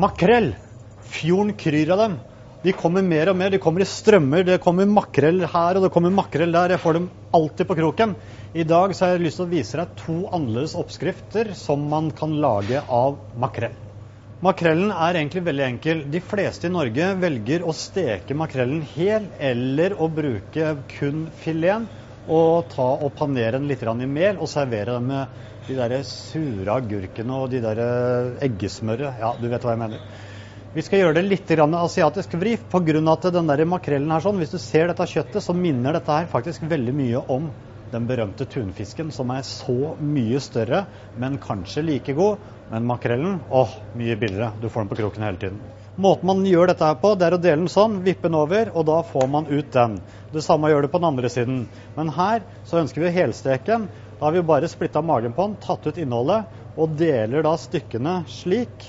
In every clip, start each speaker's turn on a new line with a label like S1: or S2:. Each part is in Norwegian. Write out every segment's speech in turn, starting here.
S1: Makrell. Fjorden kryr av dem. De kommer mer og mer. De kommer i strømmer. Det kommer makrell her og det kommer makrell der. Jeg får dem alltid på kroken. I dag så har jeg lyst til å vise deg to annerledes oppskrifter som man kan lage av makrell. Makrellen er egentlig veldig enkel. De fleste i Norge velger å steke makrellen hel eller å bruke kun fileten og ta og panere den litt i mel og servere den med de der sure agurkene og de der eggesmøret. Ja, du vet hva jeg mener. Vi skal gjøre det litt asiatisk vri pga. at den der makrellen her sånn, hvis du ser dette kjøttet, så minner dette her faktisk veldig mye om den berømte tunfisken, som er så mye større, men kanskje like god. Men makrellen, åh, mye billigere. Du får den på kroken hele tiden. Måten man gjør dette her på, det er å dele den sånn, vippe den over, og da får man ut den. Det samme gjør det på den andre siden. Men her så ønsker vi helsteken. Da har vi bare splitta magen på den, tatt ut innholdet, og deler da stykkene slik.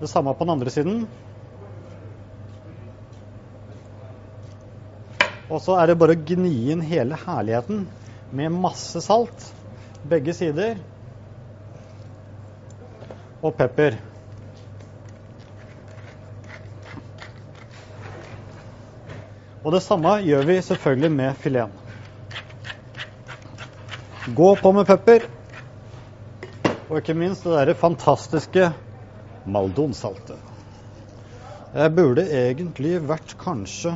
S1: Det samme på den andre siden. Og så er det bare å gni inn hele herligheten med masse salt. Begge sider. Og pepper. Og det samme gjør vi selvfølgelig med fileten. Gå på med pepper. Og ikke minst det derre fantastiske maldonsaltet. Jeg burde egentlig vært kanskje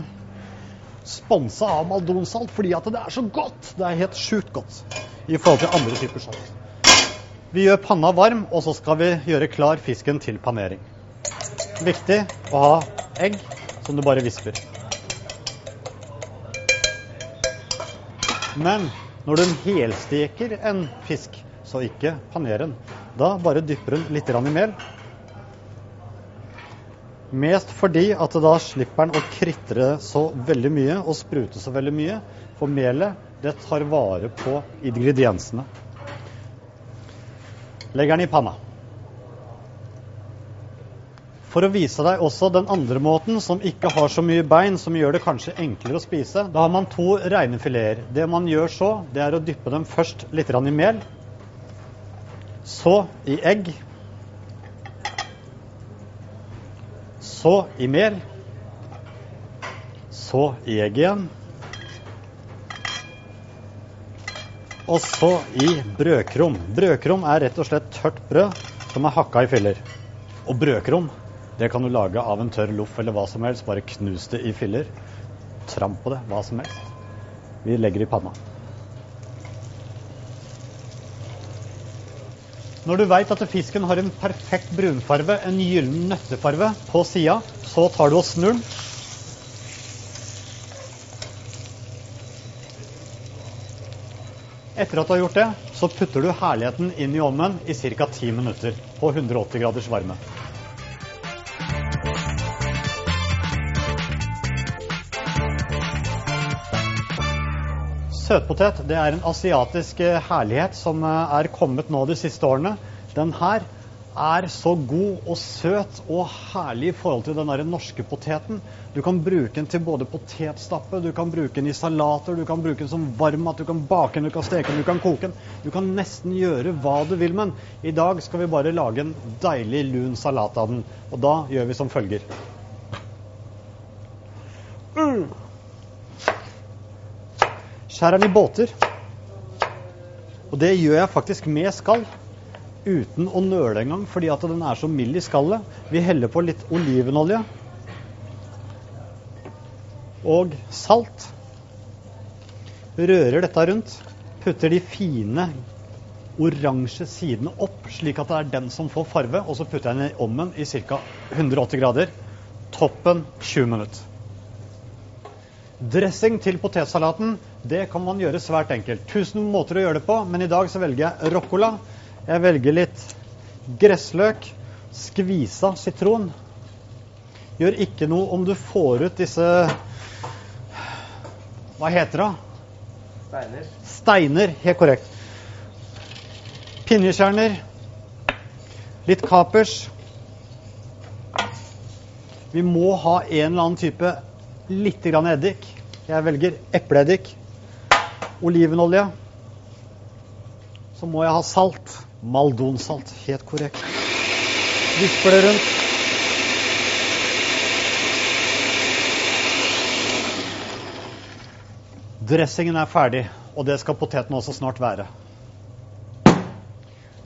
S1: sponsa av maldonsalt fordi at det er så godt. Det er helt sjukt godt i forhold til andre typer salt. Vi gjør panna varm, og så skal vi gjøre klar fisken til panering. Viktig å ha egg som du bare visper. Men når du helsteker en fisk, så ikke paner den. Da bare dypper den litt i mel. Mest fordi at da slipper den å kritre så veldig mye og sprute så veldig mye. For melet det tar vare på ingrediensene. Legger den i panna. For å vise deg også den andre måten, som ikke har så mye bein, som gjør det kanskje enklere å spise. Da har man to reine fileter. Det man gjør så, det er å dyppe dem først litt i mel. Så i egg. Så i mel. Så i egg igjen. Og så i brødkrum. Brødkrum er rett og slett tørt brød som er hakka i filler. Og brødkrum det kan du lage av en tørr loff eller hva som helst. Bare knus det i filler. Tramp på det, hva som helst. Vi legger i panna. Når du veit at fisken har en perfekt brunfarve, en gyllen nøttefarve, på sida, så tar du og snur den. Etter at du har gjort det, så putter du herligheten inn i ovnen i ca. 10 minutter på 180 graders varme. Søtpotet det er en asiatisk eh, herlighet som eh, er kommet nå de siste årene. Den her er så god og søt og herlig i forhold til den der norske poteten. Du kan bruke den til både potetstappe, du kan bruke den i salater, du kan bruke den som varmmat, du kan bake den, du kan steke den, du kan koke den. Du kan nesten gjøre hva du vil med den. I dag skal vi bare lage en deilig lun salat av den. Og da gjør vi som følger. Mm. Skjærer den i båter. Og det gjør jeg faktisk med skall. Uten å nøle engang, fordi at den er så mild i skallet. Vi heller på litt olivenolje. Og salt. Rører dette rundt. Putter de fine oransje sidene opp, slik at det er den som får farve. Og så putter jeg den i ovnen i ca. 180 grader. Toppen 20 minutter. Dressing til potetsalaten det kan man gjøre svært enkelt. Tusen måter å gjøre det på, men i dag så velger jeg roccola. Jeg velger litt gressløk, skvisa sitron. Gjør ikke noe om du får ut disse Hva heter det?
S2: Steiner.
S1: Steiner, helt korrekt. Pinjekjerner. Litt kapers. Vi må ha en eller annen type litt grann eddik. Jeg velger epleeddik. Olivenolje. Så må jeg ha salt. Maldonsalt. Helt korrekt. Visper det rundt. Dressingen er ferdig, og det skal poteten også snart være.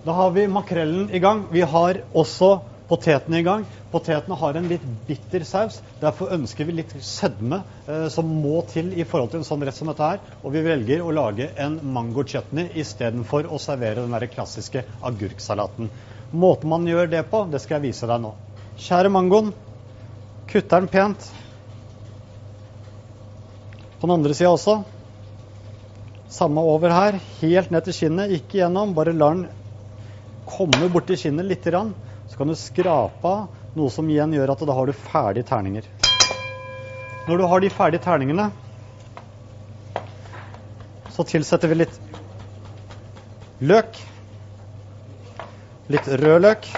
S1: Da har vi makrellen i gang. Vi har også potetene i gang. Potetene har en litt bitter saus. Derfor ønsker vi litt sødme eh, som må til i forhold til en sånn rett som dette her. Og vi velger å lage en mango chutney istedenfor å servere den der klassiske agurksalaten. Måten man gjør det på, det skal jeg vise deg nå. Kjære mangoen. Kutter den pent. På den andre sida også. Samme over her. Helt ned til skinnet. Ikke gjennom. Bare lar den komme borti skinnet litt. Så kan du skrape av noe som igjen gjør at da har du ferdige terninger. Når du har de ferdige terningene, så tilsetter vi litt løk. Litt rød løk.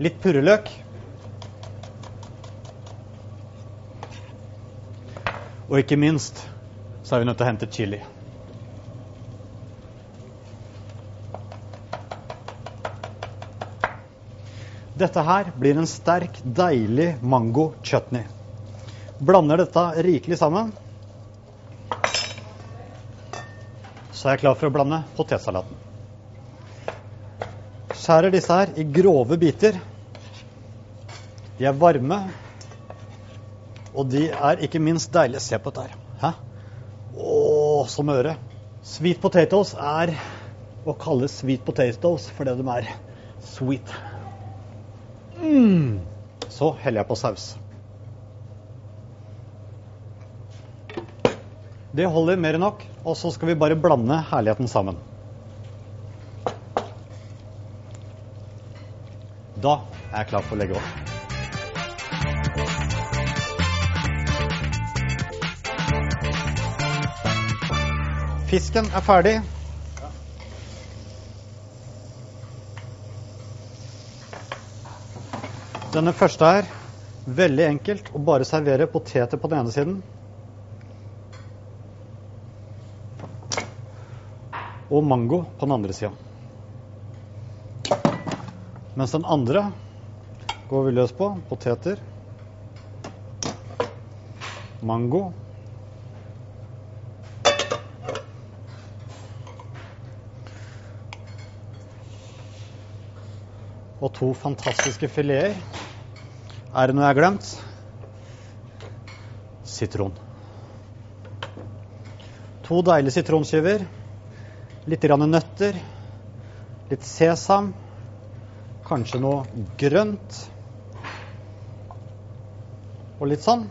S1: Litt purreløk. Og ikke minst så er vi nødt til å hente chili. Dette her blir en sterk, deilig mango chutney. Blander dette rikelig sammen. Så er jeg klar for å blande potetsalaten. Skjærer disse her i grove biter. De er varme, og de er ikke minst deilige. Se på dette her. Hæ? Å, som øre. Sweet potatoes er å kalle sweet potatoes fordi de er sweet. Mm. Så heller jeg på saus. Det holder mer enn nok. Og så skal vi bare blande herligheten sammen. Da er jeg klar for å legge opp. Fisken er ferdig. Denne første her, veldig enkelt å bare servere poteter på den ene siden. Og mango på den andre sida. Mens den andre går vi løs på. Poteter. Mango. Og to fantastiske fileter. Er det noe jeg har glemt? Sitron. To deilige sitronskiver. Litt nøtter. Litt sesam. Kanskje noe grønt. Og litt sånn.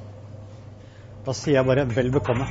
S1: Da sier jeg bare vel bekomme.